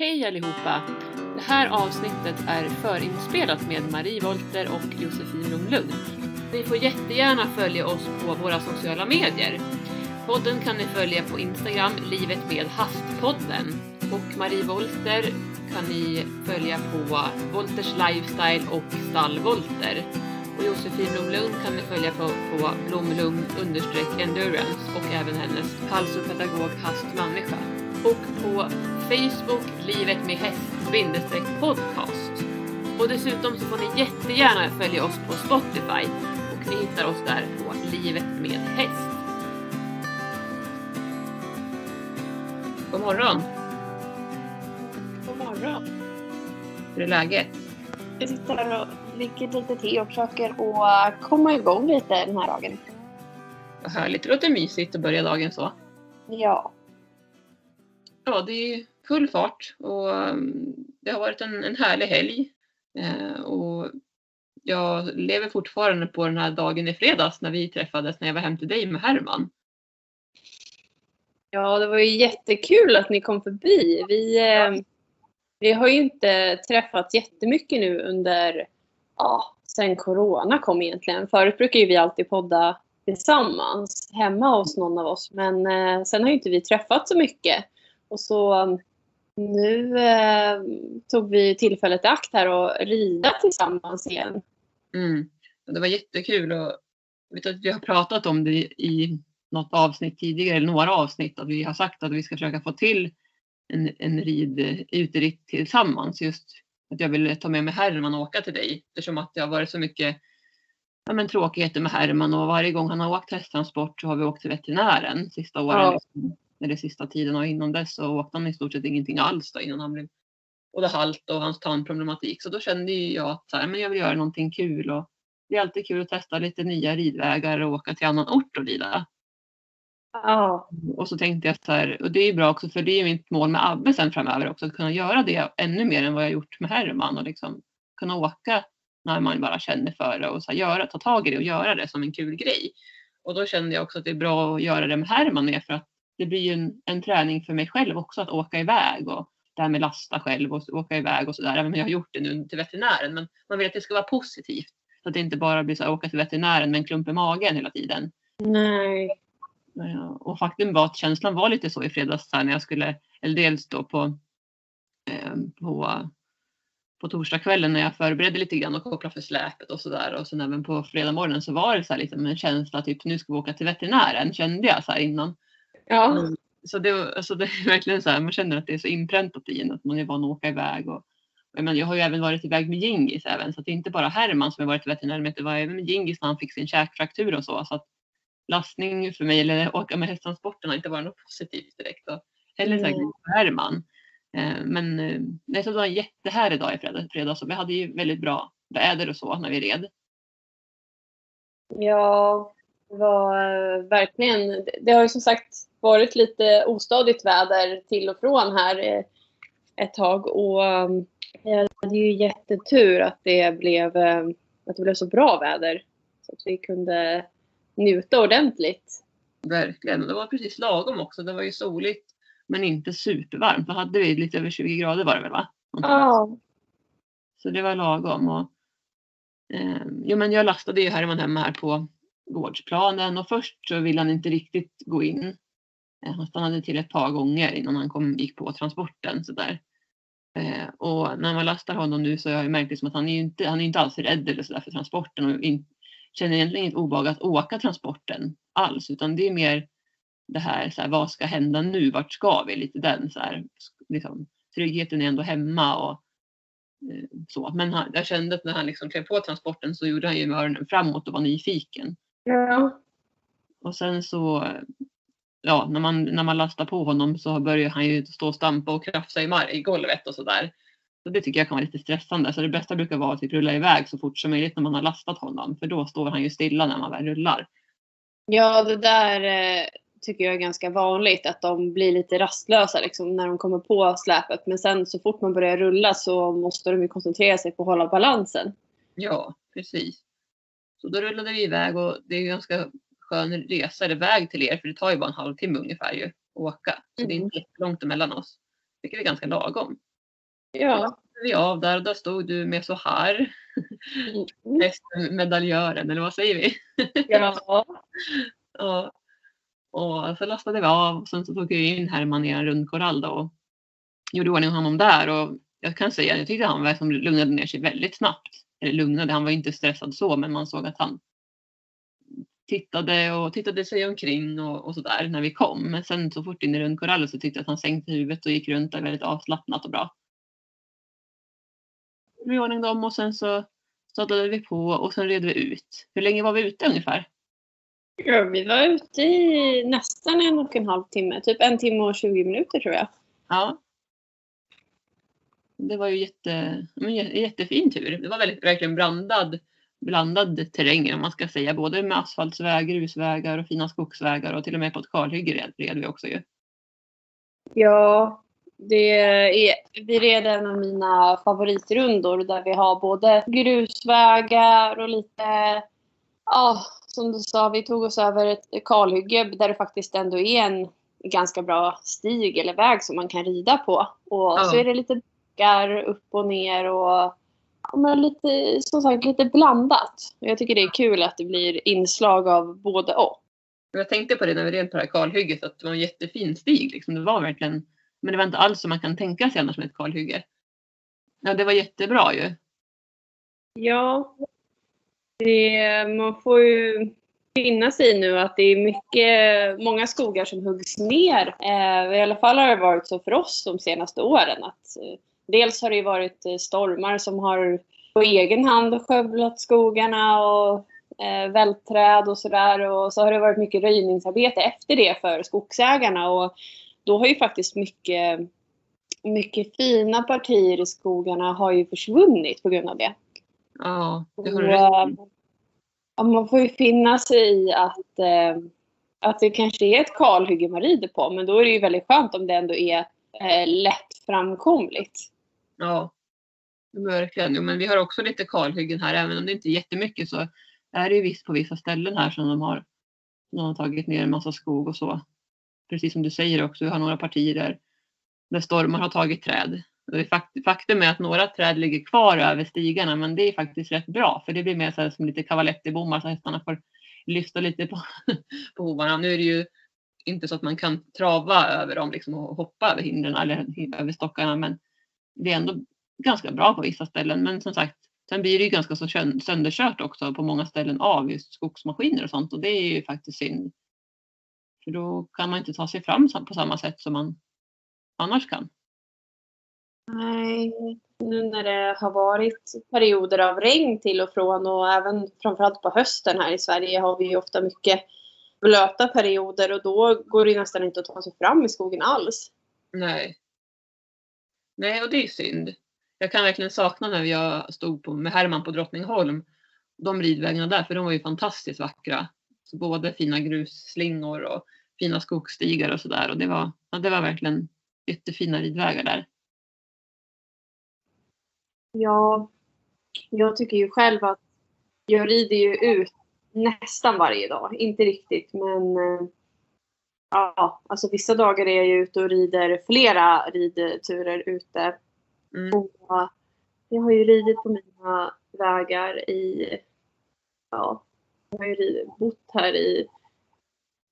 Hej allihopa! Det här avsnittet är förinspelat med Marie Volter och Josefin Blomlund. Ni får jättegärna följa oss på våra sociala medier. Podden kan ni följa på Instagram, Livet med Hastpodden. Och Marie Volter kan ni följa på Volters Lifestyle och Stall Stallvolter. Och Josefin Blomlund kan ni följa på, på Blomlund endurance och även hennes halsopedagog Hastmänniska. Och på Facebook Livet med häst podcast. Och dessutom så får ni jättegärna följa oss på Spotify och ni hittar oss där på Livet med häst. God morgon! God morgon. Hur är läget? Jag sitter och dricker lite te och försöker att komma igång lite den här dagen. Vad härligt, det låter mysigt att börja dagen så. Ja. Ja, det är full fart och um, det har varit en, en härlig helg. Eh, och jag lever fortfarande på den här dagen i fredags när vi träffades när jag var hem till dig med Herman. Ja, det var ju jättekul att ni kom förbi. Vi, eh, vi har ju inte träffats jättemycket nu under, ja, sen corona kom egentligen. Förut brukar ju vi alltid podda tillsammans hemma hos någon av oss. Men eh, sen har ju inte vi träffats så mycket. Och så um, nu eh, tog vi tillfället i akt här och rida tillsammans igen. Mm. Det var jättekul och jag vet att vi har pratat om det i något avsnitt tidigare, eller några avsnitt, att vi har sagt att vi ska försöka få till en, en rid, uteritt tillsammans. Just att jag ville ta med mig Herman och åka till dig eftersom att det har varit så mycket ja, men, tråkigheter med Herman och varje gång han har åkt hästtransport så har vi åkt till veterinären sista åren. Ja. Liksom, eller sista tiden och innan dess så åkte han i stort sett ingenting alls då innan han blev både halt och hans tandproblematik. Så då kände jag att så här, men jag vill göra någonting kul och det är alltid kul att testa lite nya ridvägar och åka till annan ort och rida. Ja. Och så tänkte jag så här, och det är bra också för det är mitt mål med Abbe sen framöver också, att kunna göra det ännu mer än vad jag gjort med Herman och liksom kunna åka när man bara känner för det och så här, göra, ta tag i det och göra det som en kul grej. Och då kände jag också att det är bra att göra det med Herman med för att det blir ju en, en träning för mig själv också att åka iväg och det här med lasta själv och åka iväg och sådär. Om jag har gjort det nu till veterinären. Men man vill att det ska vara positivt. Så att det inte bara blir så att åka till veterinären med en klump i magen hela tiden. Nej. Ja, Och faktum var att känslan var lite så i fredags här när jag skulle, eller dels då på, eh, på, på torsdagskvällen när jag förberedde lite grann och kopplade för släpet och sådär. Och sen även på fredag morgonen så var det så här liksom en känsla typ nu ska vi åka till veterinären kände jag så här innan. Ja. Mm. Så det, alltså det är verkligen så här, man känner att det är så inpräntat i en att man är van att åka iväg. Och, jag, menar, jag har ju även varit iväg med Gingis även så det är inte bara Herman som har varit veterinär men det var även med Gingis när han fick sin käkfraktur och så. så att lastning för mig eller åka med hästtransporten har inte varit något positivt direkt. Och heller Nej. säkert för Herman. Eh, men eh, nej, så det var en jättehärlig dag i fredags, och vi hade ju väldigt bra väder och så när vi red. Ja, det var eh, verkligen. Det har ju som sagt varit lite ostadigt väder till och från här eh, ett tag och eh, jag hade ju jättetur att det blev, eh, att det blev så bra väder. Så att vi kunde njuta ordentligt. Verkligen. Det var precis lagom också. Det var ju soligt men inte supervarmt. Vad hade vi? Lite över 20 grader var det väl va? Någonstans. Så det var lagom. Och, eh, jo, men jag lastade ju Herman hemma här på gårdsplanen och först så ville han inte riktigt gå in. Eh, han stannade till ett par gånger innan han kom, gick på transporten. Så där. Eh, och när man lastar honom nu så har jag märkt liksom att han är inte, han är inte alls rädd eller så där för transporten och in, känner egentligen inget obehag att åka transporten alls utan det är mer det här, så här vad ska hända nu, vart ska vi? Lite den så här, liksom, tryggheten är ändå hemma och eh, så. Men han, jag kände att när han liksom klev på transporten så gjorde han ju med öronen framåt och var nyfiken. Ja. Och sen så, ja, när man, när man lastar på honom så börjar han ju stå och stampa och krafsa i, mar- i golvet och sådär. Så det tycker jag kan vara lite stressande. Så det bästa brukar vara att typ rulla iväg så fort som möjligt när man har lastat honom. För då står han ju stilla när man väl rullar. Ja, det där eh, tycker jag är ganska vanligt. Att de blir lite rastlösa liksom, när de kommer på släpet. Men sen så fort man börjar rulla så måste de ju koncentrera sig på att hålla balansen. Ja, precis. Så då rullade vi iväg och det är ganska skön resa eller väg till er för det tar ju bara en halvtimme ungefär ju att åka. Så det är Mm. inte jättelångt emellan oss. Vilket är ganska lagom. Ja. vi av där och där stod du med så här. Mm. medaljören eller vad säger vi? Ja. och, och så lastade vi av och sen så tog vi in Herman i en rundkorall då och gjorde ordning honom där och jag kan säga jag tyckte han var som lugnade ner sig väldigt snabbt. Eller lugnade, han var inte stressad så men man såg att han tittade och tittade sig omkring och, och sådär när vi kom. Men sen så fort in i rundkorallen så tyckte jag att han sänkte huvudet och gick runt där väldigt avslappnat och bra. Vi ordning dem och sen så sadlade vi på och sen red vi ut. Hur länge var vi ute ungefär? Ja, vi var ute i nästan en och en halv timme. Typ en timme och 20 minuter tror jag. Ja. Det var ju jätte, en jättefin tur. Det var väldigt, verkligen blandad, blandad terräng om man ska säga. Både med asfaltsvägar, grusvägar och fina skogsvägar och till och med på ett kalhygge red, red vi också ju. Ja, det är, vi red en av mina favoritrundor där vi har både grusvägar och lite, ja som du sa, vi tog oss över ett kalhygge där det faktiskt ändå är en ganska bra stig eller väg som man kan rida på. Och ja. så är det lite backar upp och ner och men lite, som sagt lite blandat. Jag tycker det är kul att det blir inslag av både och. Jag tänkte på det när vi red på det här kalhygget att det var en jättefin stig. Liksom. Det var verkligen men det var inte alls som man kan tänka sig annars med ett kalhygge. Ja, det var jättebra ju. Ja. Det, man får ju finna sig nu att det är mycket, många skogar som huggs ner. Eh, I alla fall har det varit så för oss de senaste åren. Att, eh, dels har det varit eh, stormar som har på egen hand skövlat skogarna och eh, vältträd och sådär. Och så har det varit mycket röjningsarbete efter det för skogsägarna. Och då har ju faktiskt mycket, mycket fina partier i skogarna har ju försvunnit på grund av det. Ja, det har du rätt ja, Man får ju finna sig i att, eh, att det kanske är ett kalhygge man rider på. Men då är det ju väldigt skönt om det ändå är eh, lätt framkomligt. Ja, verkligen. Jo, men vi har också lite kalhyggen här. Även om det inte är jättemycket så är det ju visst på vissa ställen här som de har, de har tagit ner en massa skog och så precis som du säger också, vi har några partier där, där stormar har tagit träd. Faktum är att några träd ligger kvar över stigarna men det är faktiskt rätt bra för det blir mer så här som lite kavalettibommar så hästarna får lyfta lite på, på hovarna. Nu är det ju inte så att man kan trava över dem liksom och hoppa över hindren eller över stockarna men det är ändå ganska bra på vissa ställen. Men som sagt, sen blir det ju ganska så sönderkört också på många ställen av just skogsmaskiner och sånt och det är ju faktiskt synd. För då kan man inte ta sig fram på samma sätt som man annars kan. Nej, nu när det har varit perioder av regn till och från och även framförallt på hösten här i Sverige har vi ofta mycket blöta perioder och då går det nästan inte att ta sig fram i skogen alls. Nej. Nej, och det är synd. Jag kan verkligen sakna när jag stod på, med Herman på Drottningholm. De ridvägarna där, för de var ju fantastiskt vackra. Så både fina grusslingor och fina skogsstigar och sådär. Och det var, ja, det var verkligen jättefina ridvägar där. Ja, jag tycker ju själv att jag rider ju ut nästan varje dag. Inte riktigt men eh, ja, alltså vissa dagar är jag ute och rider flera ridturer ute. Mm. Och jag har ju ridit på mina vägar i ja, jag har ju ridit, bott här i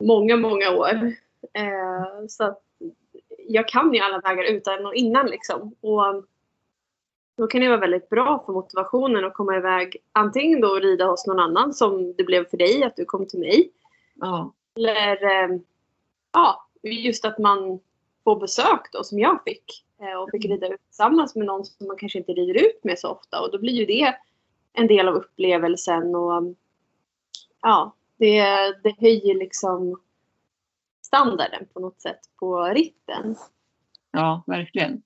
många, många år. Eh, så att jag kan ju alla vägar utan och innan liksom. Och då kan det vara väldigt bra för motivationen att komma iväg. Antingen då rida hos någon annan som det blev för dig, att du kom till mig. Ja. Eller eh, ja, just att man får besök då som jag fick. Eh, och fick rida ut tillsammans med någon som man kanske inte rider ut med så ofta. Och då blir ju det en del av upplevelsen. Och ja, det, det höjer liksom standarden på något sätt på ritten. Ja, verkligen.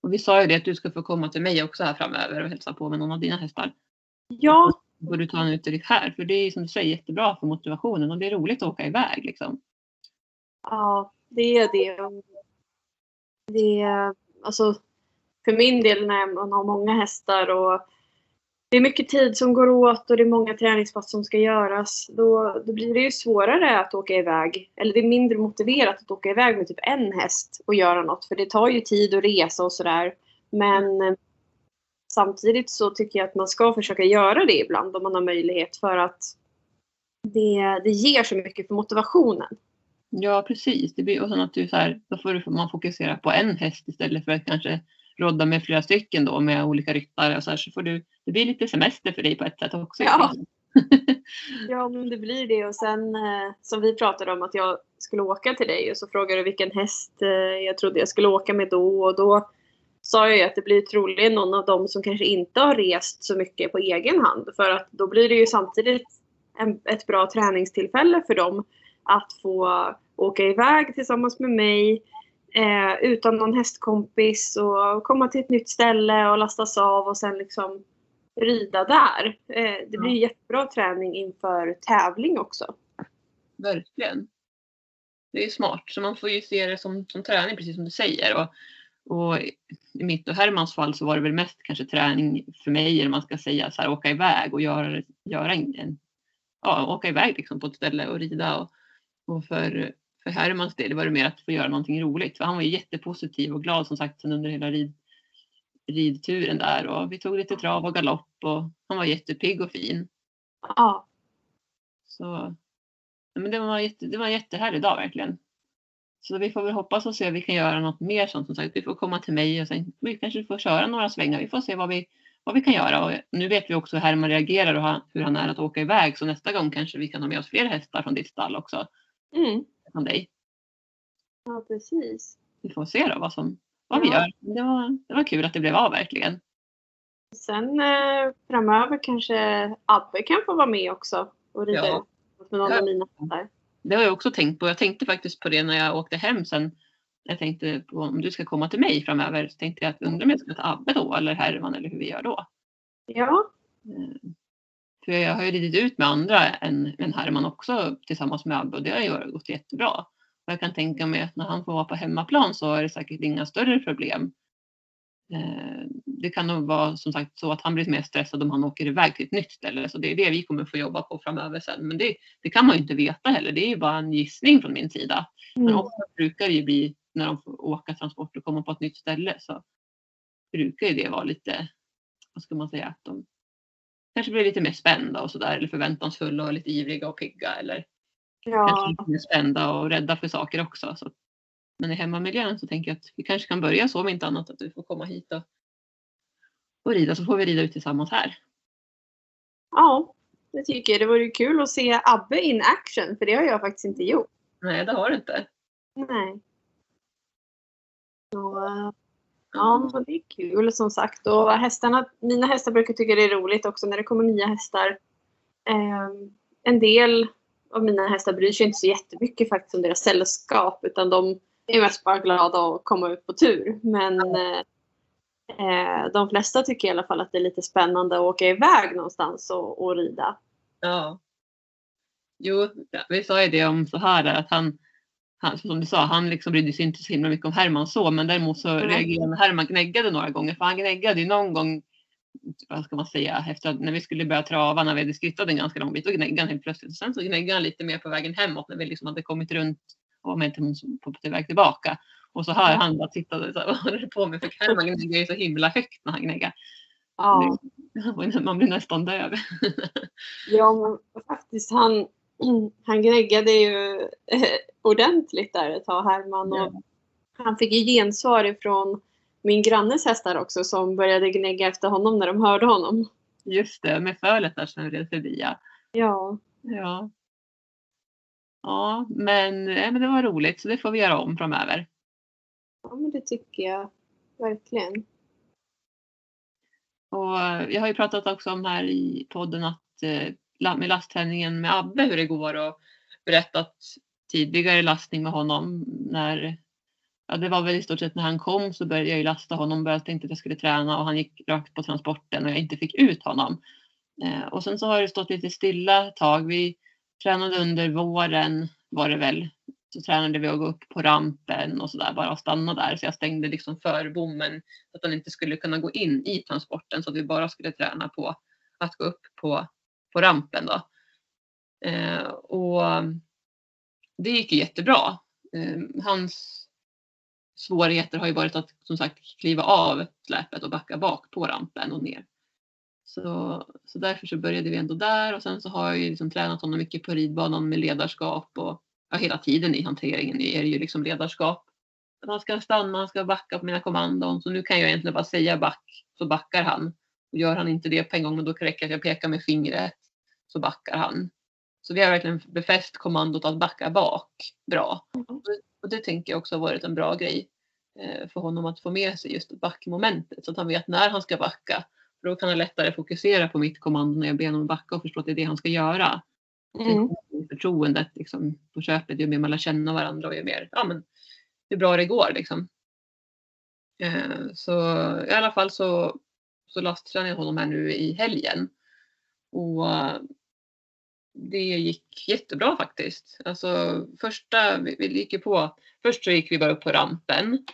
Och vi sa ju det att du ska få komma till mig också här framöver och hälsa på med någon av dina hästar. Ja. Då får du ta en uteritt här för det är som du säger jättebra för motivationen och det är roligt att åka iväg liksom. Ja, det är det. Det är alltså för min del när man har många hästar och det är mycket tid som går åt och det är många träningspass som ska göras. Då, då blir det ju svårare att åka iväg. Eller det är mindre motiverat att åka iväg med typ en häst och göra något. För det tar ju tid att resa och sådär. Men samtidigt så tycker jag att man ska försöka göra det ibland om man har möjlighet för att det, det ger så mycket för motivationen. Ja precis. Det blir, och sen att du så här, då får man fokusera på en häst istället för att kanske rodda med flera stycken då med olika ryttare och så här, så får du, det blir lite semester för dig på ett sätt också. Ja, ja men det blir det och sen eh, som vi pratade om att jag skulle åka till dig och så frågade du vilken häst eh, jag trodde jag skulle åka med då och då sa jag ju att det blir troligen någon av dem som kanske inte har rest så mycket på egen hand för att då blir det ju samtidigt en, ett bra träningstillfälle för dem att få åka iväg tillsammans med mig eh, utan någon hästkompis och komma till ett nytt ställe och lastas av och sen liksom rida där. Eh, det blir ja. jättebra träning inför tävling också. Verkligen. Det är smart, så man får ju se det som, som träning precis som du säger. Och, och i mitt och Hermans fall så var det väl mest kanske träning för mig, eller man ska säga så här, åka iväg och göra, göra en, ja, åka iväg liksom på ett ställe och rida. Och, och för, för Hermans del var det mer att få göra någonting roligt. För han var jättepositiv och glad som sagt under hela rid, ridturen där. Och vi tog lite trav och galopp och han var jättepigg och fin. Ja. Så men det, var jätte, det var en jättehärlig dag verkligen. Så vi får väl hoppas och se om vi kan göra något mer sånt. Som sagt, vi får komma till mig och sen vi kanske får köra några svängar. Vi får se vad vi, vad vi kan göra. Och nu vet vi också hur Herman reagerar och hur han är att åka iväg. Så nästa gång kanske vi kan ha med oss fler hästar från ditt stall också. Mm. Från dig. Ja, precis. Vi får se då vad, som, vad ja. vi gör. Det var, det var kul att det blev av verkligen. Sen eh, framöver kanske Abbe kan få vara med också och rida ja. med någon ja. av mina hästar. Det har jag också tänkt på. Jag tänkte faktiskt på det när jag åkte hem sen. Jag tänkte på om du ska komma till mig framöver. Så tänkte jag att undrar om jag ska ta Abbe då eller Herman eller hur vi gör då. Ja. Eh, för jag har ju ridit ut med andra än, än Herman också tillsammans med Abbe och det har ju gått jättebra. Och jag kan tänka mig att när han får vara på hemmaplan så är det säkert inga större problem. Eh, det kan nog vara som sagt så att han blir mer stressad om han åker iväg till ett nytt ställe. Så det är det vi kommer få jobba på framöver sen. Men det, det kan man ju inte veta heller. Det är ju bara en gissning från min sida. Mm. Men ofta brukar det ju bli när de får åka transport och komma på ett nytt ställe så brukar ju det vara lite, vad ska man säga, att de kanske blir lite mer spända och sådär eller förväntansfulla och lite ivriga och pigga eller ja. kanske lite mer spända och rädda för saker också. Så. Men i hemmamiljön så tänker jag att vi kanske kan börja så om inte annat att du får komma hit och, och rida så får vi rida ut tillsammans här. Ja, det tycker jag. Det vore kul att se Abbe in action för det har jag faktiskt inte gjort. Nej, det har du inte. Nej. Så, Ja, det är kul som sagt. Och hästarna, mina hästar brukar tycka det är roligt också när det kommer nya hästar. Eh, en del av mina hästar bryr sig inte så jättemycket faktiskt om deras sällskap utan de är mest bara glada att komma ut på tur. Men eh, de flesta tycker i alla fall att det är lite spännande att åka iväg någonstans och, och rida. Ja. Jo, vi sa ju det om så här att han han, som du sa, han liksom brydde sig inte så himla mycket om Herman så, men däremot så mm. reagerade Herman gnäggade några gånger, för han gnäggade ju någon gång, vad ska man säga, efter att när vi skulle börja trava, när vi hade skrittat en ganska lång bit, då gnäggade han helt plötsligt. Och sen så gnäggade han lite mer på vägen hemåt när vi liksom hade kommit runt och var med till, på, på väg tillbaka. Och så hör han bara tittade så här, vad håller du på med? För Herman gnäggar ju så himla högt när han gnäggar. Ja. Man blir nästan döv. ja, men faktiskt han han gnäggade ju eh, ordentligt där ett tag, Herman. Och Han fick ju gensvar ifrån min grannes hästar också som började gnägga efter honom när de hörde honom. Just det, med fölet där som red förbi ja. Ja. Ja, ja men, ja, men det var roligt så det får vi göra om framöver. Ja men det tycker jag verkligen. Och jag har ju pratat också om här i podden att eh, med lastträningen med Abbe hur det går och berättat tidigare lastning med honom när Ja, det var väl i stort sett när han kom så började jag ju lasta honom. Jag tänkte att jag skulle träna och han gick rakt på transporten och jag inte fick ut honom. Eh, och sen så har det stått lite stilla ett tag. Vi tränade under våren var det väl. Så tränade vi att gå upp på rampen och så där bara stanna där. Så jag stängde liksom för bommen så att han inte skulle kunna gå in i transporten så att vi bara skulle träna på att gå upp på på rampen. Då. Eh, och det gick ju jättebra. Eh, hans, svårigheter har ju varit att som sagt kliva av släpet och backa bak på rampen och ner. Så, så därför så började vi ändå där och sen så har jag ju liksom tränat honom mycket på ridbanan med ledarskap och ja, hela tiden i hanteringen är det ju liksom ledarskap. Han ska stanna, han ska backa på mina kommandon. Så nu kan jag egentligen bara säga back så backar han. Och gör han inte det på en gång, men då räcker det att jag pekar med fingret så backar han. Så vi har verkligen befäst kommandot att backa bak bra. Mm. Och det tänker jag också har varit en bra grej eh, för honom att få med sig just backmomentet så att han vet när han ska backa. För då kan han lättare fokusera på mitt kommando när jag ber honom backa och förstå att det är det han ska göra. Mm. Förtroendet liksom, på köpet, ju mer man lär känna varandra och ju mer, ja men hur bra det går liksom. Eh, så i alla fall så, så lasttränade jag honom här nu i helgen. Och det gick jättebra faktiskt. Alltså första, vi gick ju på, först så gick vi bara upp på rampen.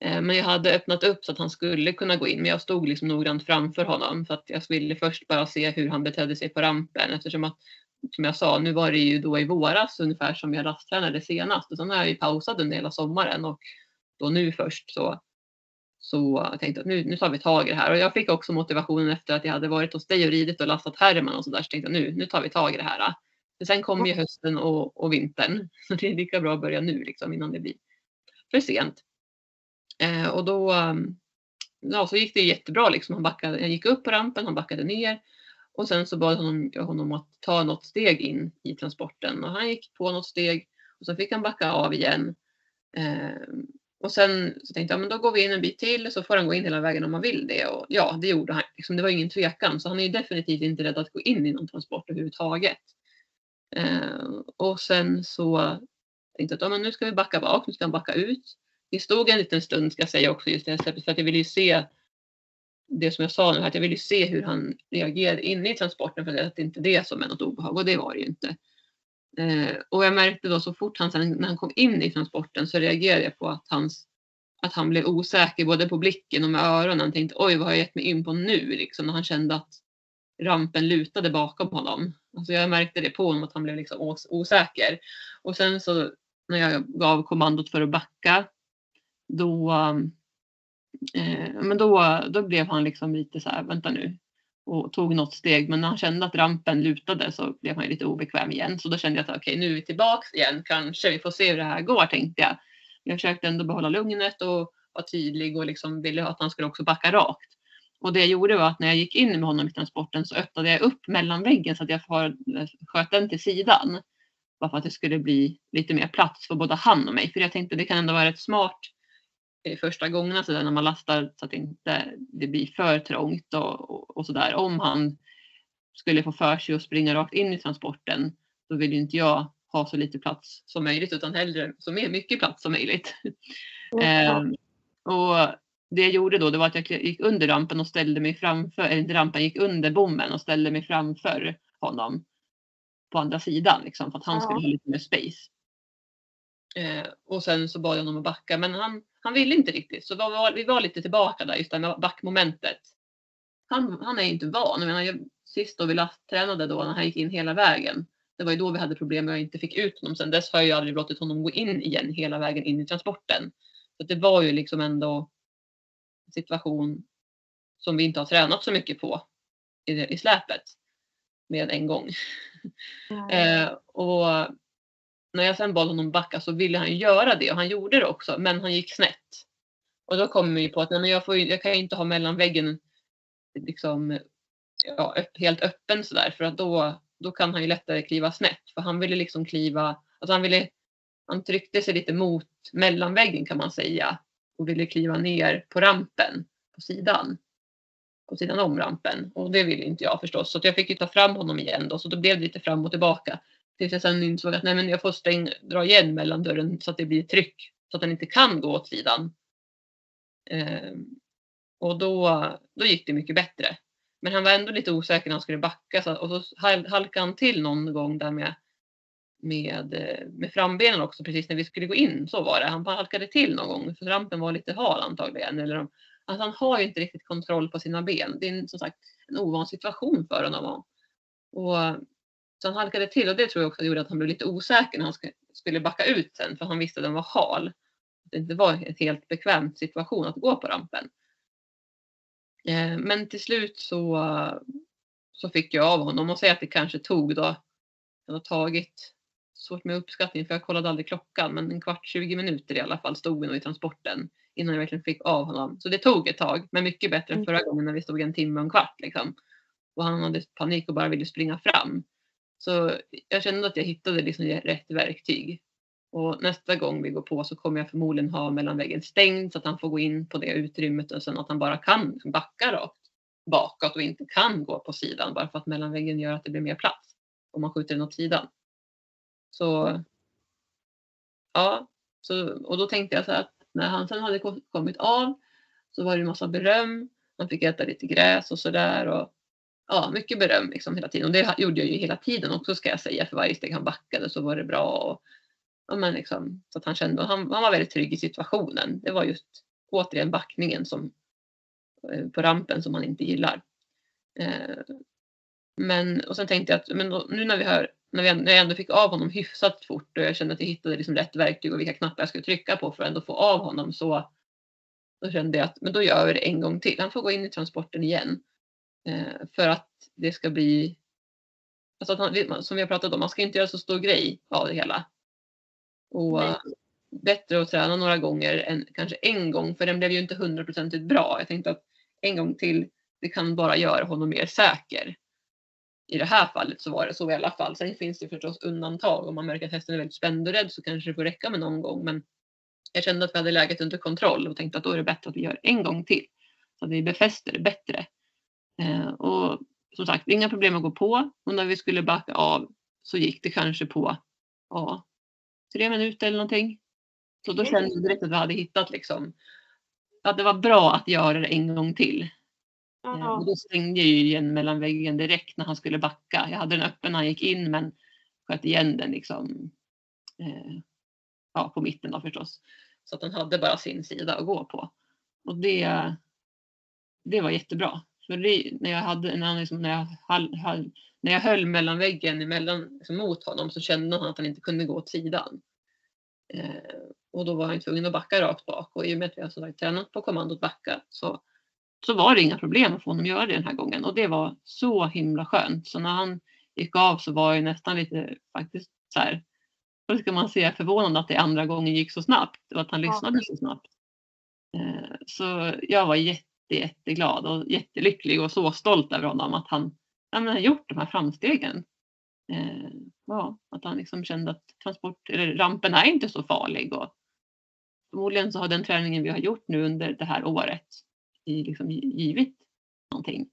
Eh, men jag hade öppnat upp så att han skulle kunna gå in men jag stod liksom noggrant framför honom för att jag ville först bara se hur han betedde sig på rampen eftersom att som jag sa, nu var det ju då i våras ungefär som jag rasttränade senast och sen har jag ju pausat under hela sommaren och då nu först så så jag tänkte att nu, nu tar vi tag i det här och jag fick också motivationen efter att jag hade varit hos dig och ridit och lastat Herman och så där så tänkte jag nu, nu tar vi tag i det här. För sen kommer ju hösten och, och vintern så det är lika bra att börja nu liksom innan det blir för sent. Eh, och då ja, så gick det jättebra liksom. Han backade, jag gick upp på rampen, han backade ner och sen så bad honom, jag honom att ta något steg in i transporten och han gick på något steg och så fick han backa av igen. Eh, och sen så tänkte jag, men då går vi in en bit till så får han gå in hela vägen om han vill det. Och ja, det gjorde han. Liksom, det var ingen tvekan. Så han är ju definitivt inte rädd att gå in i någon transport överhuvudtaget. Eh, och sen så tänkte jag att ja, men nu ska vi backa bak, nu ska han backa ut. Vi stod en liten stund ska jag säga också just det sättet för att jag ville ju se det som jag sa nu, att jag ville se hur han reagerade inne i transporten för att det inte det som är något obehag och det var det ju inte. Eh, och jag märkte då så fort han sen, när han kom in i transporten så reagerade jag på att, hans, att han blev osäker både på blicken och med öronen. Han tänkte oj vad har jag gett mig in på nu? Liksom, när han kände att rampen lutade bakom honom. Alltså jag märkte det på honom att han blev liksom osäker. Och sen så när jag gav kommandot för att backa då, eh, men då, då blev han liksom lite så här, vänta nu, och tog något steg. Men när han kände att rampen lutade så blev han lite obekväm igen. Så då kände jag att okej, okay, nu är vi tillbaks igen. Kanske vi får se hur det här går tänkte jag. Jag försökte ändå behålla lugnet och vara tydlig och liksom ville att han skulle också backa rakt. Och det jag gjorde var att när jag gick in med honom i transporten så öppnade jag upp mellanväggen så att jag sköt den till sidan. Bara för att det skulle bli lite mer plats för både han och mig. För jag tänkte det kan ändå vara rätt smart första gångerna så där, när man lastar så att det inte det blir för trångt och, och, och sådär. Om han skulle få för sig att springa rakt in i transporten då vill ju inte jag ha så lite plats som möjligt utan hellre så mycket plats som möjligt. Mm. eh, och det jag gjorde då det var att jag gick under rampen och ställde mig framför, eller inte rampen, gick under bommen och ställde mig framför honom på andra sidan liksom, för att han skulle ha lite mer space. Eh, och sen så bad jag honom att backa men han, han ville inte riktigt. Så vi var, vi var lite tillbaka där just det med backmomentet. Han, han är inte van. Jag menar, jag, sist då vi lasttränade då när han gick in hela vägen. Det var ju då vi hade problem med att jag inte fick ut honom. Sen dess har jag aldrig låtit honom gå in igen hela vägen in i transporten. Så det var ju liksom ändå en situation som vi inte har tränat så mycket på i, i släpet. Med en gång. Mm. eh, och när jag sen bad honom backa så ville han göra det och han gjorde det också men han gick snett. Och då kom vi på att nej, men jag, får, jag kan inte ha mellanväggen liksom, ja, helt öppen sådär för att då, då kan han ju lättare kliva snett. För han ville liksom kliva, alltså han ville, han tryckte sig lite mot mellanväggen kan man säga och ville kliva ner på rampen på sidan. På sidan om rampen och det ville inte jag förstås så jag fick ju ta fram honom igen då så då blev det lite fram och tillbaka. Tills jag sen insåg att nej, men jag får stäng, dra igen mellandörren så att det blir tryck så att den inte kan gå åt sidan. Eh, och då, då gick det mycket bättre. Men han var ändå lite osäker när han skulle backa så, och så halkade han till någon gång där med, med, med frambenen också precis när vi skulle gå in. Så var det. Han halkade till någon gång för rampen var lite hal antagligen. Eller de, alltså han har ju inte riktigt kontroll på sina ben. Det är som sagt en ovan situation för honom. Och så han halkade till och det tror jag också gjorde att han blev lite osäker när han skulle backa ut sen för han visste att den var hal. det inte var en helt bekväm situation att gå på rampen. Eh, men till slut så, så fick jag av honom och säga att det kanske tog då, det har tagit, svårt med uppskattning för jag kollade aldrig klockan, men en kvart, 20 minuter i alla fall stod vi nog i transporten innan jag verkligen fick av honom. Så det tog ett tag, men mycket bättre än mm. förra gången när vi stod en timme och en kvart. Liksom. Och han hade panik och bara ville springa fram. Så jag kände att jag hittade liksom rätt verktyg. Och nästa gång vi går på så kommer jag förmodligen ha mellanväggen stängd så att han får gå in på det utrymmet och sen att han bara kan backa rakt bakåt och inte kan gå på sidan bara för att mellanväggen gör att det blir mer plats om man skjuter den åt sidan. Så ja, så, och då tänkte jag så att när han sen hade kommit av så var det en massa beröm. Han fick äta lite gräs och sådär ja, mycket beröm liksom hela tiden. Och det gjorde jag ju hela tiden också ska jag säga. För varje steg han backade så var det bra. Och, ja, men liksom, så att han kände, han, han var väldigt trygg i situationen. Det var just återigen backningen som, eh, på rampen som han inte gillar. Eh, men, och sen tänkte jag att men då, nu när vi hör, när, vi, när jag ändå fick av honom hyfsat fort och jag kände att jag hittade liksom rätt verktyg och vilka knappar jag skulle trycka på för att ändå få av honom så då kände jag att men då gör vi det en gång till. Han får gå in i transporten igen. Eh, för att det ska bli, alltså att han, som vi har pratat om, man ska inte göra så stor grej av det hela. Och Nej. bättre att träna några gånger än kanske en gång, för den blev ju inte hundraprocentigt bra. Jag tänkte att en gång till, det kan bara göra honom mer säker. I det här fallet så var det så i alla fall. Sen finns det förstås undantag. Om man märker att hästen är väldigt spänd och rädd så kanske det får räcka med någon gång. Men jag kände att vi hade läget under kontroll och tänkte att då är det bättre att vi gör en gång till. Så att vi befäster det bättre. Eh, och som sagt, inga problem att gå på. Och när vi skulle backa av så gick det kanske på ja, tre minuter eller någonting. Så då kände jag direkt att vi hade hittat liksom att det var bra att göra det en gång till. Eh, och då stängde jag ju igen mellan väggen direkt när han skulle backa. Jag hade den öppen när han gick in men sköt igen den liksom eh, ja, på mitten då förstås. Så att den hade bara sin sida att gå på. Och det, det var jättebra. Det, när jag hade, när, liksom, när, jag, hall, hall, när jag höll mellan väggen emellan, liksom, mot honom så kände han att han inte kunde gå åt sidan. Eh, och då var han tvungen att backa rakt bak och i och med att vi har så tränat på kommandot backa så, så var det inga problem att få honom att göra det den här gången och det var så himla skönt. Så när han gick av så var jag nästan lite faktiskt så här, vad ska man säga, förvånad att det andra gången gick så snabbt och att han lyssnade så snabbt. Eh, så jag var jätte jätteglad och jättelycklig och så stolt över honom att han ja, har gjort de här framstegen. Eh, ja, att han liksom kände att transport, eller rampen är inte så farlig. Och förmodligen så har den träningen vi har gjort nu under det här året liksom givit någonting.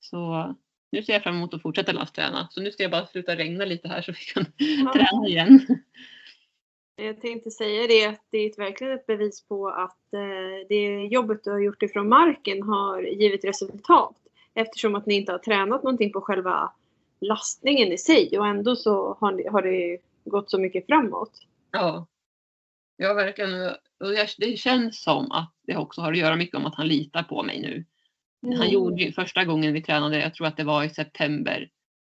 Så nu ser jag fram emot att fortsätta lastträna. Så nu ska jag bara sluta regna lite här så vi kan ja. träna igen. Jag tänkte säga det att det är verkligen ett bevis på att eh, det jobbet du har gjort ifrån marken har givit resultat. Eftersom att ni inte har tränat någonting på själva lastningen i sig och ändå så har, har det gått så mycket framåt. Ja. Ja, verkligen. Och det känns som att det också har att göra mycket om att han litar på mig nu. Mm. Han gjorde ju första gången vi tränade, jag tror att det var i september.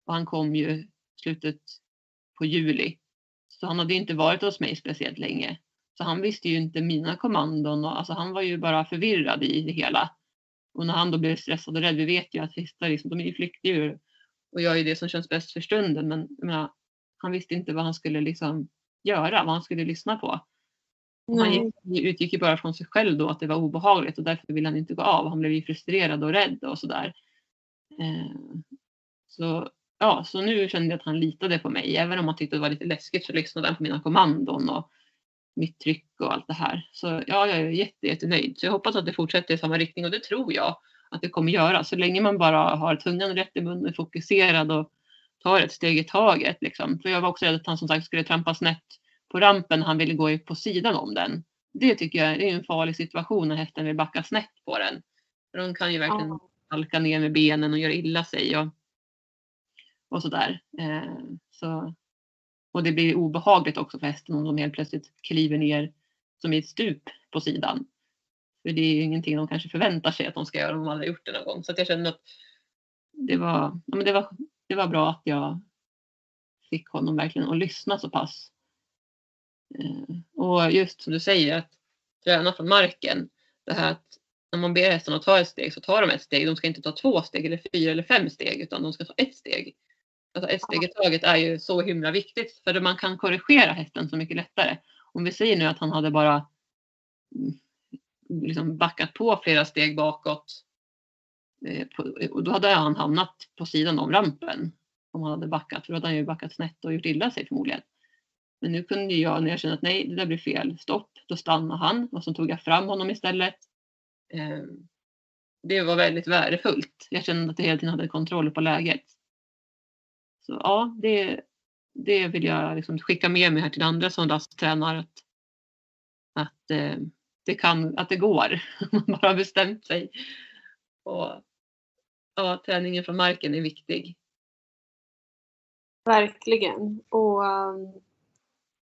Och han kom ju slutet på juli. Så han hade inte varit hos mig speciellt länge. Så han visste ju inte mina kommandon och alltså han var ju bara förvirrad i det hela. Och när han då blev stressad och rädd, vi vet ju att hästar liksom, de är ju flyktdjur och gör ju det som känns bäst för stunden. Men menar, han visste inte vad han skulle liksom göra, vad han skulle lyssna på. Han gick, utgick ju bara från sig själv då att det var obehagligt och därför ville han inte gå av. Han blev ju frustrerad och rädd och sådär. Eh, så ja, så nu kände jag att han litade på mig. Även om han tyckte det var lite läskigt så lyssnade han på mina kommandon och mitt tryck och allt det här. Så ja, jag är jätte, jättenöjd. Så jag hoppas att det fortsätter i samma riktning och det tror jag att det kommer göra. Så länge man bara har tungan rätt i munnen, fokuserad och tar ett steg i taget. Liksom. För jag var också rädd att han som sagt skulle trampa snett på rampen. Han ville gå på sidan om den. Det tycker jag är en farlig situation när hästen vill backa snett på den. För de kan ju verkligen halka ner med benen och göra illa sig. Och och sådär. Eh, så, och det blir obehagligt också för hästen om de helt plötsligt kliver ner som i ett stup på sidan. För det är ju ingenting de kanske förväntar sig att de ska göra om de aldrig gjort det någon gång. Så att jag kände att det var, ja, men det, var, det var bra att jag fick honom verkligen att lyssna så pass eh, och just som du säger att träna från marken. Det här att när man ber hästen att ta ett steg så tar de ett steg. De ska inte ta två steg eller fyra eller fem steg utan de ska ta ett steg. Alltså ett steg i taget är ju så himla viktigt för man kan korrigera hästen så mycket lättare. Om vi säger nu att han hade bara mm, liksom backat på flera steg bakåt eh, och då hade han hamnat på sidan om rampen om han hade backat. För då hade han ju backat snett och gjort illa sig förmodligen. Men nu kunde jag när jag kände att nej, det där blir fel, stopp, då stannade han och så tog jag fram honom istället. Ehm, det var väldigt värdefullt. Jag kände att jag hela tiden hade kontroll på läget. Ja, det, det vill jag liksom skicka med mig här till andra som lasttränar. Att, att, eh, det kan, att det går. Man bara har bestämt sig. Och, ja, träningen från marken är viktig. Verkligen. Och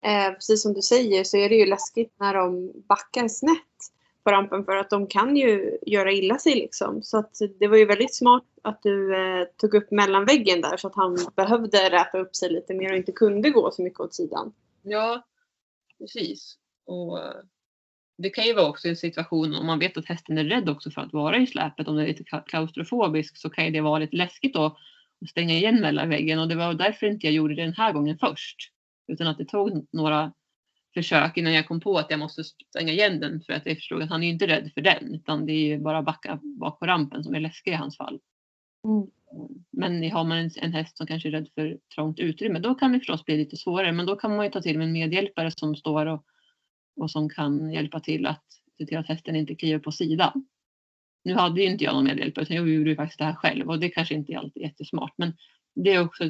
eh, precis som du säger så är det ju läskigt när de backar snett på rampen för att de kan ju göra illa sig liksom. Så att det var ju väldigt smart att du eh, tog upp mellanväggen där så att han behövde räta upp sig lite mer och inte kunde gå så mycket åt sidan. Ja, precis. Och eh, det kan ju vara också en situation om man vet att hästen är rädd också för att vara i släpet. Om det är lite klaustrofobisk så kan ju det vara lite läskigt då att stänga igen mellanväggen och det var därför inte jag gjorde det den här gången först. Utan att det tog några försök innan jag kom på att jag måste stänga igen den för att jag förstod att han är inte rädd för den utan det är ju bara backa bak på rampen som är läskig i hans fall. Mm. Men har man en, en häst som kanske är rädd för trångt utrymme då kan det förstås bli lite svårare men då kan man ju ta till med en medhjälpare som står och, och som kan hjälpa till att se till att hästen inte kliver på sidan. Nu hade ju inte jag någon medhjälpare utan jag gjorde ju faktiskt det här själv och det kanske inte alltid är jättesmart men det är också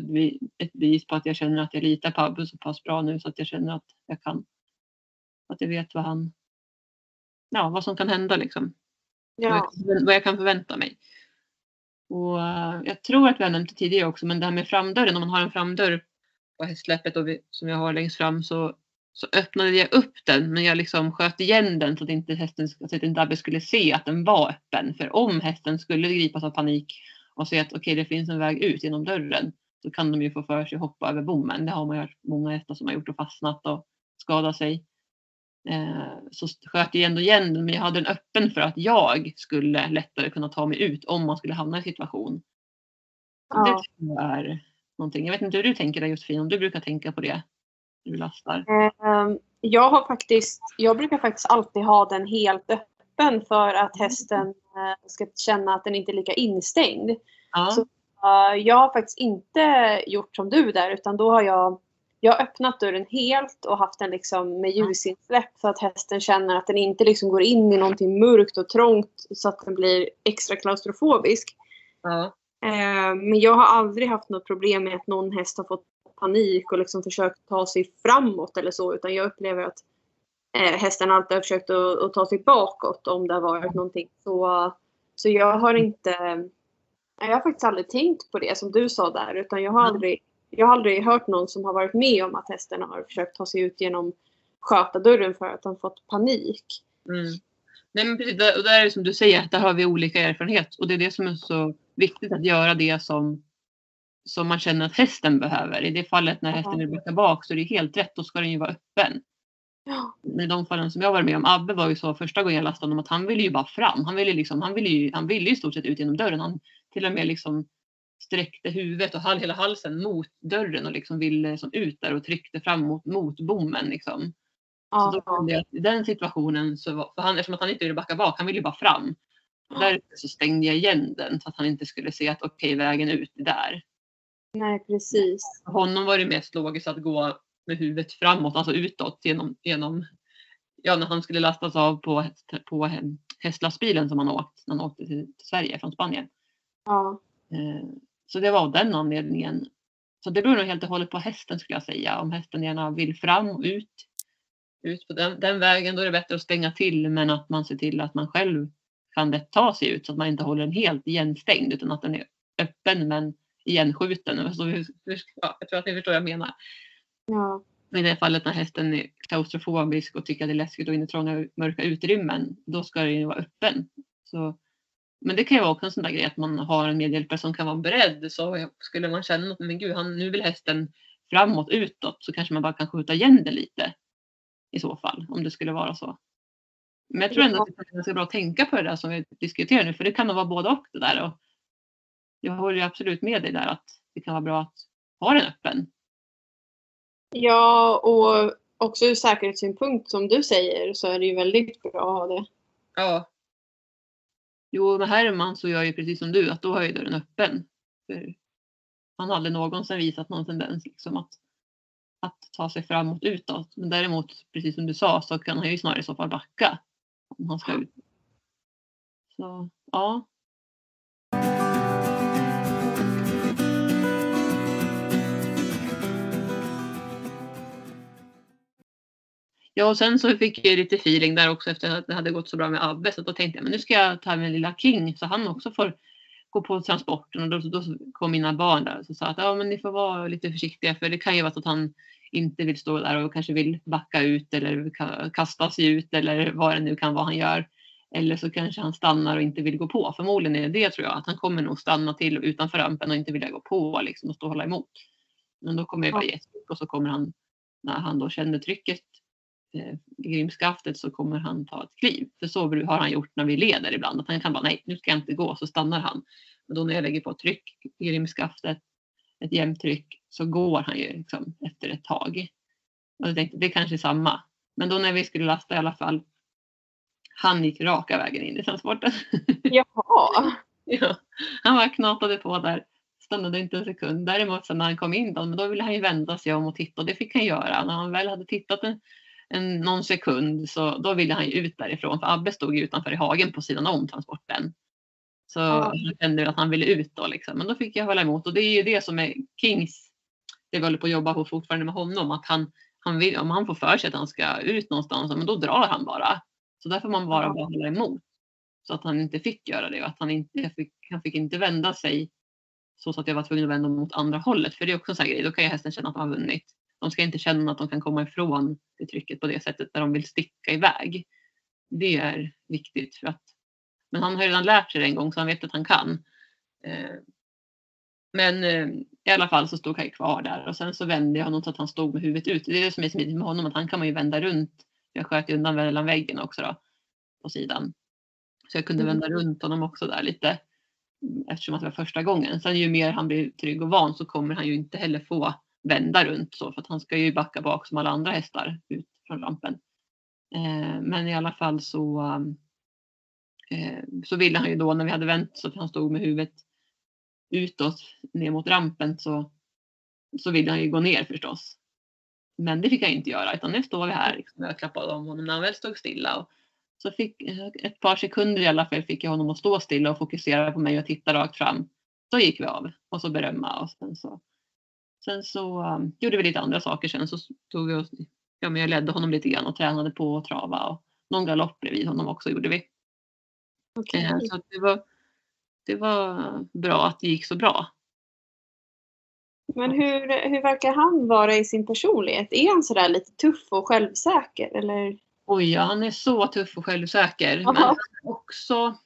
ett bevis på att jag känner att jag litar på Abbe så pass bra nu så att jag känner att jag kan att jag vet vad han ja, vad som kan hända liksom. Ja. Vad, jag, kan förvänta mig. Och uh, jag tror att vi har nämnt det tidigare också men det här med framdörren, om man har en framdörr på hästsläppet och vi, som jag har längst fram så, så öppnade jag upp den men jag liksom sköt igen den så att inte hästen så att inte Abbe skulle se att den var öppen. För om hästen skulle gripas av panik och se att okej okay, det finns en väg ut genom dörren så kan de ju få för sig att hoppa över bommen. Det har man hört många hästar som har gjort och fastnat och skadat sig. Eh, så sköt jag ändå igen den men jag hade den öppen för att jag skulle lättare kunna ta mig ut om man skulle hamna i situation. Ja. Det tror jag är någonting. Jag vet inte hur du tänker där Josefin, om du brukar tänka på det när du lastar? Ehm, jag har faktiskt, jag brukar faktiskt alltid ha den helt öppen för att hästen eh, ska känna att den inte är lika instängd. Ja. Så, uh, jag har faktiskt inte gjort som du där utan då har jag jag har öppnat dörren helt och haft den liksom med ljusinsläpp så att hästen känner att den inte liksom går in i någonting mörkt och trångt så att den blir extra klaustrofobisk. Ja. Eh, men jag har aldrig haft något problem med att någon häst har fått panik och liksom försökt ta sig framåt eller så utan jag upplever att eh, hästen alltid har försökt att, att, ta sig bakåt om det har varit någonting. Så, så jag har inte jag har faktiskt aldrig tänkt på det som du sa där utan jag har aldrig jag har aldrig hört någon som har varit med om att hästen har försökt ta sig ut genom skötardörren för att de fått panik. Mm. Nej, men precis, och där är det som du säger, där har vi olika erfarenhet och det är det som är så viktigt att göra det som, som man känner att hästen behöver. I det fallet när hästen vill backa bak så är det helt rätt, då ska den ju vara öppen. Ja. I de fallen som jag var med om, Abbe var ju så första gången jag lastade honom att han ville ju bara fram. Han ville, liksom, han ville ju han ville i stort sett ut genom dörren. Han till och med liksom sträckte huvudet och hela halsen mot dörren och liksom ville som ut där och tryckte fram mot, mot bommen. Liksom. Så då jag att i den situationen, så var, för han, eftersom att han inte ville backa bak, han ville bara fram. Därför så stängde jag igen den så att han inte skulle se att okej, okay, vägen ut är där. Nej, precis. För honom var det mest logiskt att gå med huvudet framåt, alltså utåt genom, genom ja, när han skulle lastas av på, på hästlastbilen som han åkt när han åkte till, till Sverige från Spanien. Ja. Eh, så det var av den anledningen. Så det beror nog helt och hållet på hästen skulle jag säga. Om hästen gärna vill fram och ut, ut på den, den vägen då är det bättre att stänga till men att man ser till att man själv kan lätt ta sig ut så att man inte håller den helt igenstängd utan att den är öppen men igenskjuten. Så, ja, jag tror att ni förstår vad jag menar. Ja. I det fallet när hästen är klaustrofobisk och tycker att det är läskigt att in i trånga mörka utrymmen, då ska den ju vara öppen. Så men det kan ju vara också en sån där grej att man har en medhjälpare som kan vara beredd. Så skulle man känna att men gud, han, nu vill hästen framåt, utåt, så kanske man bara kan skjuta igen det lite. i så fall om det skulle vara så. Men jag tror ändå att det är ganska bra att tänka på det där som vi diskuterar nu för det kan nog vara både och det där. Och jag håller absolut med dig där att det kan vara bra att ha den öppen. Ja och också ur säkerhetssynpunkt som du säger så är det ju väldigt bra att ha det. Ja. Jo, med Herman så gör jag ju precis som du att då har jag dörren öppen. För han har aldrig någonsin visat någon tendens liksom att, att ta sig framåt utåt. Men däremot, precis som du sa, så kan han ju snarare i så fall backa. Om han ska ut. Så ja. Ja, och sen så fick jag lite feeling där också efter att det hade gått så bra med Abbe. Så då tänkte jag, men nu ska jag ta med lilla King så han också får gå på transporten. Och då, då kom mina barn där och sa att ja, men ni får vara lite försiktiga för det kan ju vara så att han inte vill stå där och kanske vill backa ut eller kasta sig ut eller vad det nu kan vara han gör. Eller så kanske han stannar och inte vill gå på. Förmodligen är det det tror jag, att han kommer nog stanna till utanför rampen och inte vilja gå på liksom, och stå och hålla emot. Men då kommer det vara jättemycket och så kommer han, när han då känner trycket grimskaftet så kommer han ta ett kliv. För så har han gjort när vi leder ibland. Att han kan bara nej, nu ska jag inte gå, så stannar han. Men då när jag lägger på tryck i grimskaftet, ett jämnt tryck, så går han ju liksom efter ett tag. Och jag tänkte det kanske är samma. Men då när vi skulle lasta i alla fall, han gick raka vägen in i transporten. Jaha. ja, han bara knatade på där, stannade inte en sekund. Däremot sen när han kom in då, men då ville han ju vända sig om och titta och det fick han göra. När han väl hade tittat en, en, någon sekund så då ville han ju ut därifrån för Abbe stod ju utanför i hagen på sidan om transporten. Så ja. jag kände att han ville ut då liksom. Men då fick jag hålla emot och det är ju det som är Kings, det vi håller på att jobba på fortfarande med honom, att han, han vill, om han får för sig att han ska ut någonstans, men då drar han bara. Så där får man bara, ja. bara hålla emot. Så att han inte fick göra det och att han inte fick, han fick inte vända sig så, att jag var tvungen att vända mot andra hållet. För det är också en sån grej, då kan ju hästen känna att de har vunnit. De ska inte känna att de kan komma ifrån det trycket på det sättet när de vill sticka iväg. Det är viktigt för att men han har redan lärt sig det en gång så han vet att han kan. Eh, men eh, i alla fall så stod han kvar där och sen så vände jag honom så att han stod med huvudet ut. Det är det som är smidigt med honom att han kan man ju vända runt. Jag sköt undan mellan väggen också då på sidan. Så jag kunde vända mm. runt honom också där lite eftersom att det var första gången. Sen ju mer han blir trygg och van så kommer han ju inte heller få vända runt så för att han ska ju backa bak som alla andra hästar ut från rampen. Eh, men i alla fall så um, Eh, så ville han ju då när vi hade vänt så att han stod med huvudet utåt ner mot rampen så, så ville han ju gå ner förstås. Men det fick han inte göra utan nu står vi här. Liksom, jag klappade om honom när han väl stod stilla. Och så fick ett par sekunder i alla fall fick jag honom att stå stilla och fokusera på mig och titta rakt fram. Så gick vi av och så berömma och sen så, sen så um, gjorde vi lite andra saker sen så tog vi oss, ja men jag ledde honom lite grann och tränade på att trava och någon galopp bredvid honom också gjorde vi. Okay. Eh, så det, var, det var bra att det gick så bra. Men hur, hur verkar han vara i sin personlighet? Är han sådär lite tuff och självsäker? Eller? Oj, ja, han är så tuff och självsäker. Aha. Men han, också,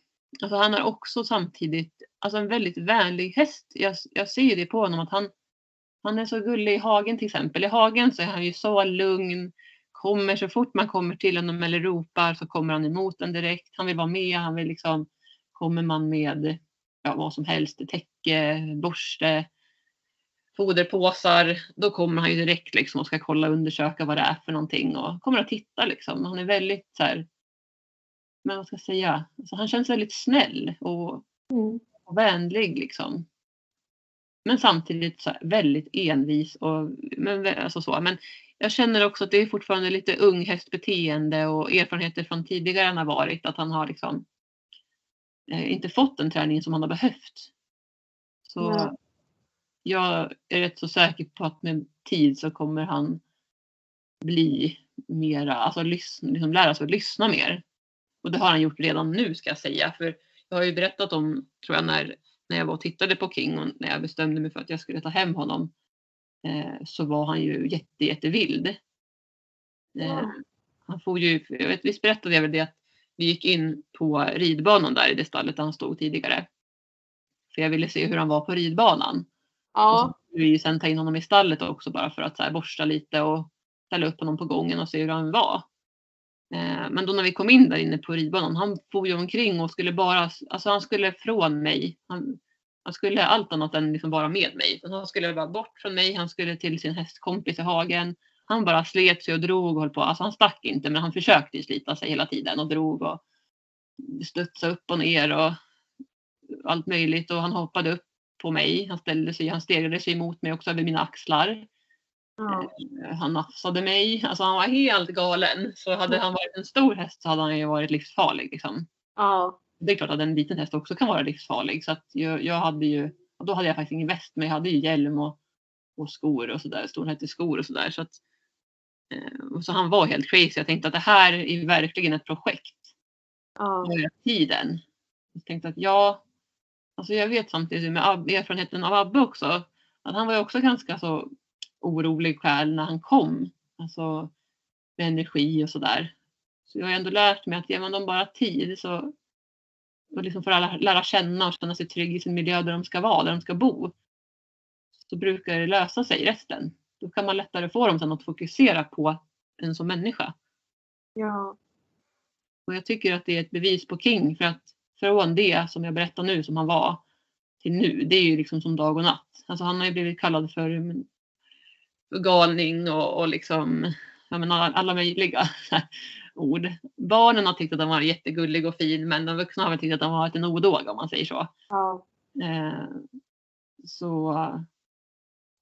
alltså han är också samtidigt alltså en väldigt vänlig häst. Jag, jag ser det på honom att han, han är så gullig i hagen till exempel. I hagen så är han ju så lugn kommer så fort man kommer till honom eller ropar så kommer han emot en direkt. Han vill vara med. Han vill liksom, kommer man med ja, vad som helst, täcke, borste, foderpåsar, då kommer han ju direkt liksom och ska kolla och undersöka vad det är för någonting och kommer att titta liksom. Han är väldigt så här, men vad ska jag säga, alltså, han känns väldigt snäll och, mm. och vänlig liksom. Men samtidigt så väldigt envis och men, alltså så. Men jag känner också att det är fortfarande lite unghästbeteende och erfarenheter från tidigare han har varit. Att han har liksom eh, inte fått den träningen som han har behövt. Så mm. jag är rätt så säker på att med tid så kommer han bli mera, alltså lyssna, liksom lära sig att lyssna mer. Och det har han gjort redan nu ska jag säga. För jag har ju berättat om, tror jag, när, när jag var och tittade på King och när jag bestämde mig för att jag skulle ta hem honom eh, så var han ju jätte, jättevild. Eh, han får ju, jag vet, visst berättade jag väl det att vi gick in på ridbanan där i det stallet där han stod tidigare. För jag ville se hur han var på ridbanan. Ja. Och så vi sen ta in honom i stallet också bara för att så här, borsta lite och ställa upp honom på gången och se hur han var. Eh, men då när vi kom in där inne på ridbanan, han for ju omkring och skulle bara, alltså han skulle från mig. Han, han skulle allt annat än liksom vara med mig. Han skulle bara bort från mig, han skulle till sin hästkompis i hagen. Han bara slet sig och drog och höll på. Alltså han stack inte men han försökte slita sig hela tiden och drog och studsade upp och ner och allt möjligt och han hoppade upp på mig. Han ställde sig, han stegrade sig mot mig också över mina axlar. Ja. Eh, han nafsade mig. Alltså han var helt galen. Så hade han varit en stor häst så hade han ju varit livsfarlig. Liksom. Ja. Det är klart att en liten häst också kan vara livsfarlig. Så att jag, jag hade ju, då hade jag faktiskt ingen väst men jag hade ju hjälm och, och skor och sådär. Skor och sådär. Så, att, eh, så han var helt crazy. Jag tänkte att det här är verkligen ett projekt. Ja. Tiden. Jag tänkte att ja, alltså jag vet samtidigt med erfarenheten av Abbe också. Att han var ju också ganska så orolig själ när han kom. Alltså med energi och sådär. Så jag har ändå lärt mig att ger man dem bara tid så och liksom får alla lära känna och känna sig trygg i sin miljö där de ska vara, där de ska bo. Så brukar det lösa sig resten. Då kan man lättare få dem sen att fokusera på en som människa. Ja. Och jag tycker att det är ett bevis på King för att från det som jag berättar nu som han var till nu, det är ju liksom som dag och natt. Alltså han har ju blivit kallad för galning och, och liksom, jag menar, alla möjliga ord. Barnen har tyckt att han var jättegullig och fin men de vuxna har väl tyckt att han var en odåg om man säger så. Ja. Eh, så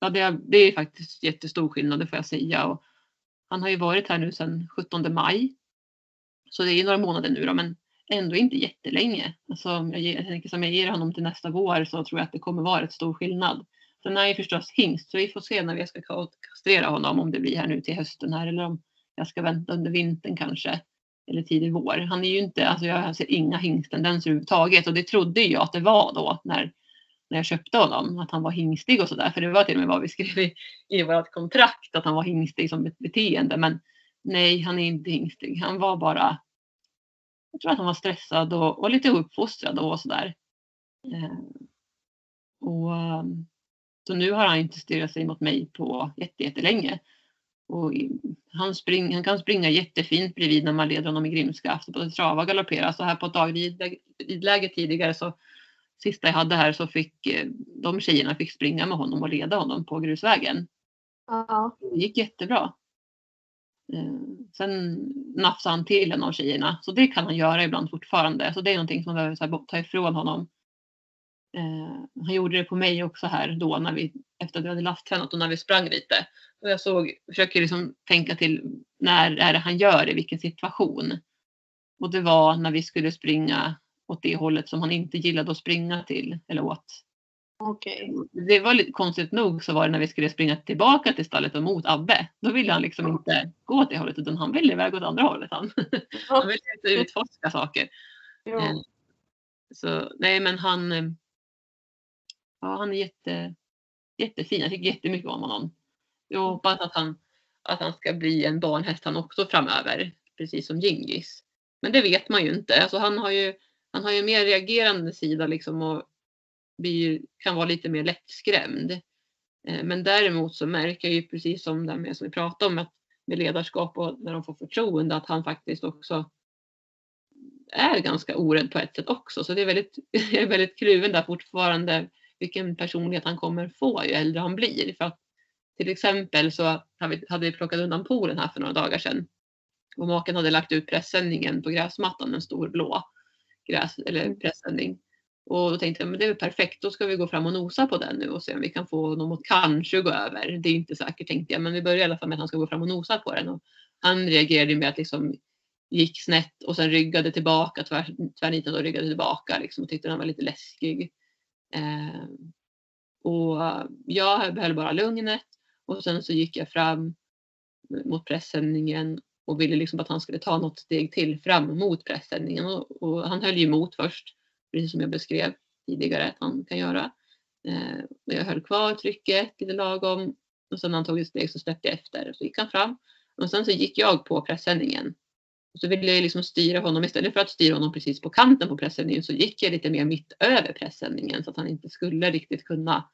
ja, det, det är faktiskt jättestor skillnad det får jag säga. Och han har ju varit här nu sedan 17 maj. Så det är några månader nu då men ändå inte jättelänge. Alltså, jag, jag tänker som jag ger honom till nästa vår så tror jag att det kommer vara rätt stor skillnad. Sen är ju förstås hingst så vi får se när vi ska kastrera honom om det blir här nu till hösten här eller om jag ska vänta under vintern kanske. Eller tidig vår. Han är ju inte, alltså jag ser inga hingstendenser överhuvudtaget och det trodde jag att det var då när, när jag köpte honom. Att han var hingstig och sådär. För det var till och med vad vi skrev i, i vårt kontrakt att han var hingstig som ett beteende. Men nej, han är inte hingstig. Han var bara jag tror att han var stressad och, och lite uppfostrad och sådär. Eh, och, ehm, så nu har han inte stirrat sig mot mig på jättelänge. Och han, spring, han kan springa jättefint bredvid när man leder honom i grimskaft. Både trava och galoppera. Så här på dagridläge tidigare så sista jag hade här så fick eh, de tjejerna fick springa med honom och leda honom på grusvägen. Ja. Det gick jättebra. Eh, sen nafsade han till en av tjejerna. Så det kan han göra ibland fortfarande. Så det är någonting som man behöver ta ifrån honom. Eh, han gjorde det på mig också här då när vi, efter att vi hade lasttränat och när vi sprang lite. Och jag såg, försöker liksom tänka till när är det han gör det, vilken situation. Och det var när vi skulle springa åt det hållet som han inte gillade att springa till eller åt. Okay. Det var lite konstigt nog så var det när vi skulle springa tillbaka till stallet och mot Abbe. Då ville han liksom inte gå åt det hållet utan han ville iväg åt andra hållet. Han, han ville inte utforska saker. Ja. Eh, så nej men han, eh, ja, han är jätte, jättefin. Jag tycker jättemycket om honom. Jag hoppas att han, att han ska bli en barnhäst han också framöver. Precis som Gingis. Men det vet man ju inte. Alltså han har ju, han har ju mer reagerande sida liksom och blir, kan vara lite mer lättskrämd. Eh, men däremot så märker jag ju precis som det med som vi pratade om att med ledarskap och när de får förtroende att han faktiskt också är ganska orädd på ett sätt också. Så det är väldigt, jag är väldigt kluven där fortfarande vilken personlighet han kommer få ju äldre han blir. För att, till exempel så hade vi plockat undan poolen här för några dagar sedan. Och maken hade lagt ut pressändningen på gräsmattan, en stor blå gräs, eller mm. pressändning. Och då tänkte jag, men det är perfekt, då ska vi gå fram och nosa på den nu och se om vi kan få honom att kanske gå över. Det är inte säkert tänkte jag, men vi börjar i alla fall med att han ska gå fram och nosa på den. Och han reagerade med att liksom gick snett och sen ryggade tillbaka, tvär, tvärnitade och ryggade tillbaka liksom, och tyckte den var lite läskig. Eh, och jag behöll bara lugnet. Och sen så gick jag fram mot pressändningen och ville liksom att han skulle ta något steg till fram mot pressändningen och, och han höll ju emot först, precis som jag beskrev tidigare att han kan göra. Eh, jag höll kvar trycket lite lagom. Och sen när han tog ett steg så släppte jag efter. Och så gick han fram. Och sen så gick jag på pressändningen och så ville jag liksom styra honom istället för att styra honom precis på kanten på pressändningen så gick jag lite mer mitt över pressändningen så att han inte skulle riktigt kunna.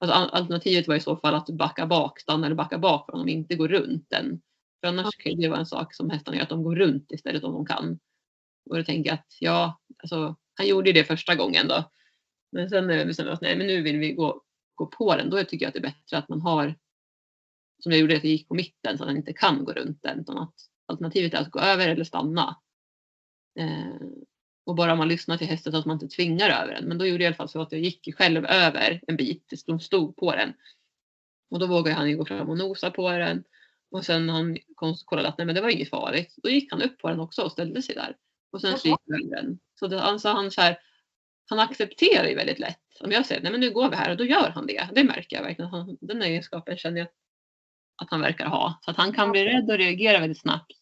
Alltså alternativet var i så fall att backa bak, stanna eller backa bak för honom, inte gå runt den. För annars kan det vara en sak som hästarna gör, att de går runt istället om de kan. Och då tänker jag att ja, alltså, han gjorde det första gången då. Men sen när vi bestämde oss, nej men nu vill vi gå, gå på den, då tycker jag att det är bättre att man har, som jag gjorde, att jag gick på mitten så att han inte kan gå runt den. Utan att alternativet är att gå över eller stanna. Eh, och bara man lyssnar till hästen så att man inte tvingar över den. Men då gjorde jag i alla fall så att jag gick själv över en bit, de stod på den. Och då vågade han ju gå fram och nosa på den. Och sen när han kollade att nej men det var inget farligt, då gick han upp på den också och ställde sig där. Och sen så gick han den. Så det, alltså han, så här, han accepterar ju väldigt lätt. Om jag säger nej men nu går vi här och då gör han det. Det märker jag verkligen. Han, den egenskapen känner jag att han verkar ha. Så att han kan bli rädd och reagera väldigt snabbt.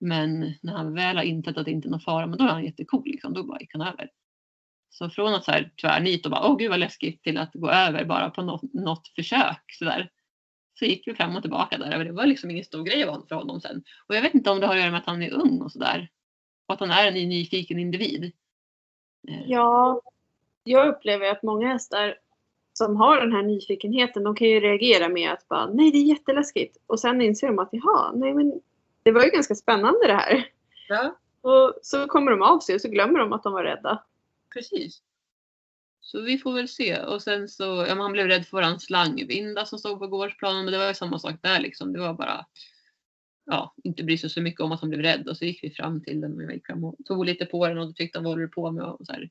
Men när han väl har insett att det inte är någon fara, men då är han jättecool. Liksom. Då bara gick han över. Så från att så här tvärnit och bara åh gud vad läskigt till att gå över bara på något, något försök så där. Så gick vi fram och tillbaka där. Det var liksom ingen stor grej för honom sen. Och jag vet inte om det har att göra med att han är ung och sådär. Och att han är en nyfiken individ. Eh. Ja, jag upplever att många hästar som har den här nyfikenheten, de kan ju reagera med att bara nej det är jätteläskigt. Och sen inser de att jaha, nej men det var ju ganska spännande det här. Ja. Och så kommer de av sig och så glömmer de att de var rädda. Precis. Så vi får väl se. Och sen så, ja, han blev rädd för våran slangvinda som stod på gårdsplanen. Men det var ju samma sak där liksom. Det var bara, ja, inte bry sig så mycket om att han blev rädd. Och så gick vi fram till den och gick fram och tog lite på den och då tyckte han vad håller du på med? Och så här.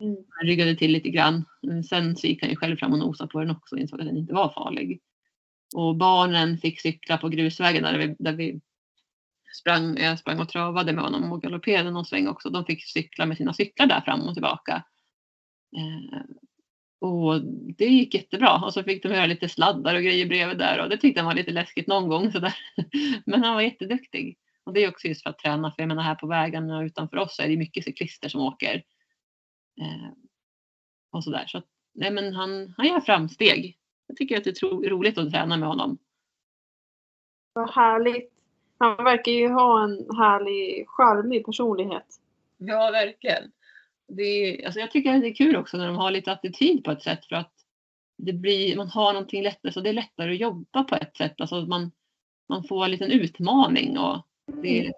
Mm. Han ryggade till lite grann. Sen så gick han ju själv fram och nosade på den också och insåg att den inte var farlig. Och barnen fick cykla på grusvägen där vi, där vi sprang, jag sprang och travade med honom och galopperade någon sväng också. De fick cykla med sina cyklar där fram och tillbaka. Eh, och det gick jättebra. Och så fick de göra lite sladdar och grejer bredvid där och det tyckte han var lite läskigt någon gång. Sådär. Men han var jätteduktig. Och det är också just för att träna, för jag menar här på vägarna utanför oss så är det mycket cyklister som åker. Eh, och sådär. Så att, nej men han, han gör framsteg. Jag tycker att det är roligt att träna med honom. Vad härligt. Han verkar ju ha en härlig, charmig personlighet. Ja, verkligen. Det är, alltså jag tycker att det är kul också när de har lite attityd på ett sätt för att det blir, man har någonting lättare så det är lättare att jobba på ett sätt. Alltså man, man får en liten utmaning och, det, mm.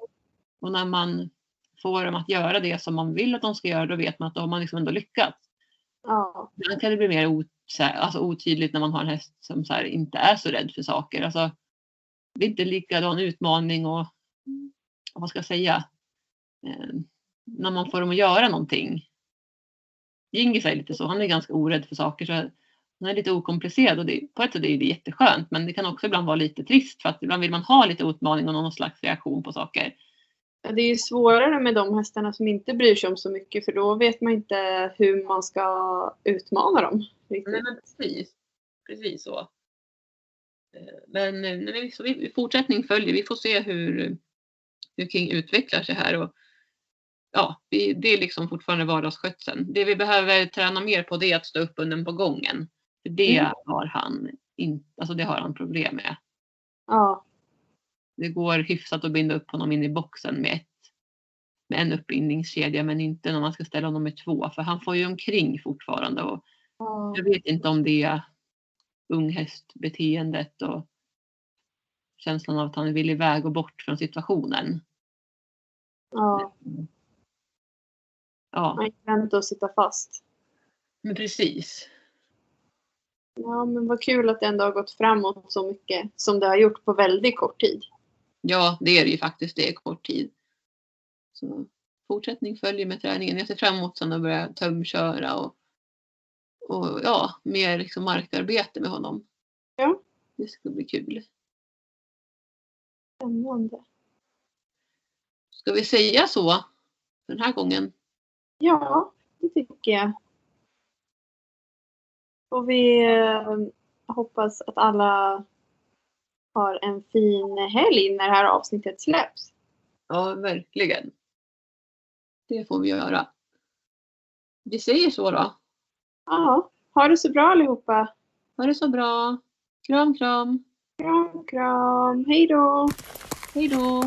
och när man får dem att göra det som man vill att de ska göra då vet man att då har man liksom ändå lyckats. Ja. Ibland kan det bli mer ot, alltså otydligt när man har en häst som så inte är så rädd för saker. Alltså, det är inte likadan utmaning och vad ska jag säga, eh, när man får dem att göra någonting. Gingis är lite så, han är ganska orädd för saker så han är lite okomplicerad och det, på ett sätt är det jätteskönt men det kan också ibland vara lite trist för att ibland vill man ha lite utmaning och någon slags reaktion på saker. Det är svårare med de hästarna som inte bryr sig om så mycket för då vet man inte hur man ska utmana dem. Nej, men precis. Precis så. Eh, men eh, så vi, fortsättning följer. Vi får se hur, hur King utvecklar sig här. Och, ja, vi, det är liksom fortfarande vardagsskötseln. Det vi behöver träna mer på det är att stå upp under på gången. Det, mm. har han in, alltså det har han problem med. Ja. Det går hyfsat att binda upp honom in i boxen med, ett, med en uppbindningskedja men inte när man ska ställa honom med två för han får ju omkring fortfarande. Och ja. Jag vet inte om det är unghästbeteendet och känslan av att han vill iväg och bort från situationen. Ja. Ja. Man kan inte att sitta fast. Men precis. Ja, men vad kul att det ändå har gått framåt så mycket som det har gjort på väldigt kort tid. Ja, det är det ju faktiskt. Det är kort tid. Så fortsättning följer med träningen. Jag ser fram emot sen att börja tömköra och och ja, mer liksom markarbete med honom. Ja. Det ska bli kul. Spännande. Ska vi säga så den här gången? Ja, det tycker jag. Och vi eh, hoppas att alla har en fin helg när det här avsnittet släpps. Ja, verkligen. Det får vi göra. Vi säger så då. Ja, ha det så bra allihopa. Ha det så bra. Kram, kram. Kram, kram. Hej då. Hej då.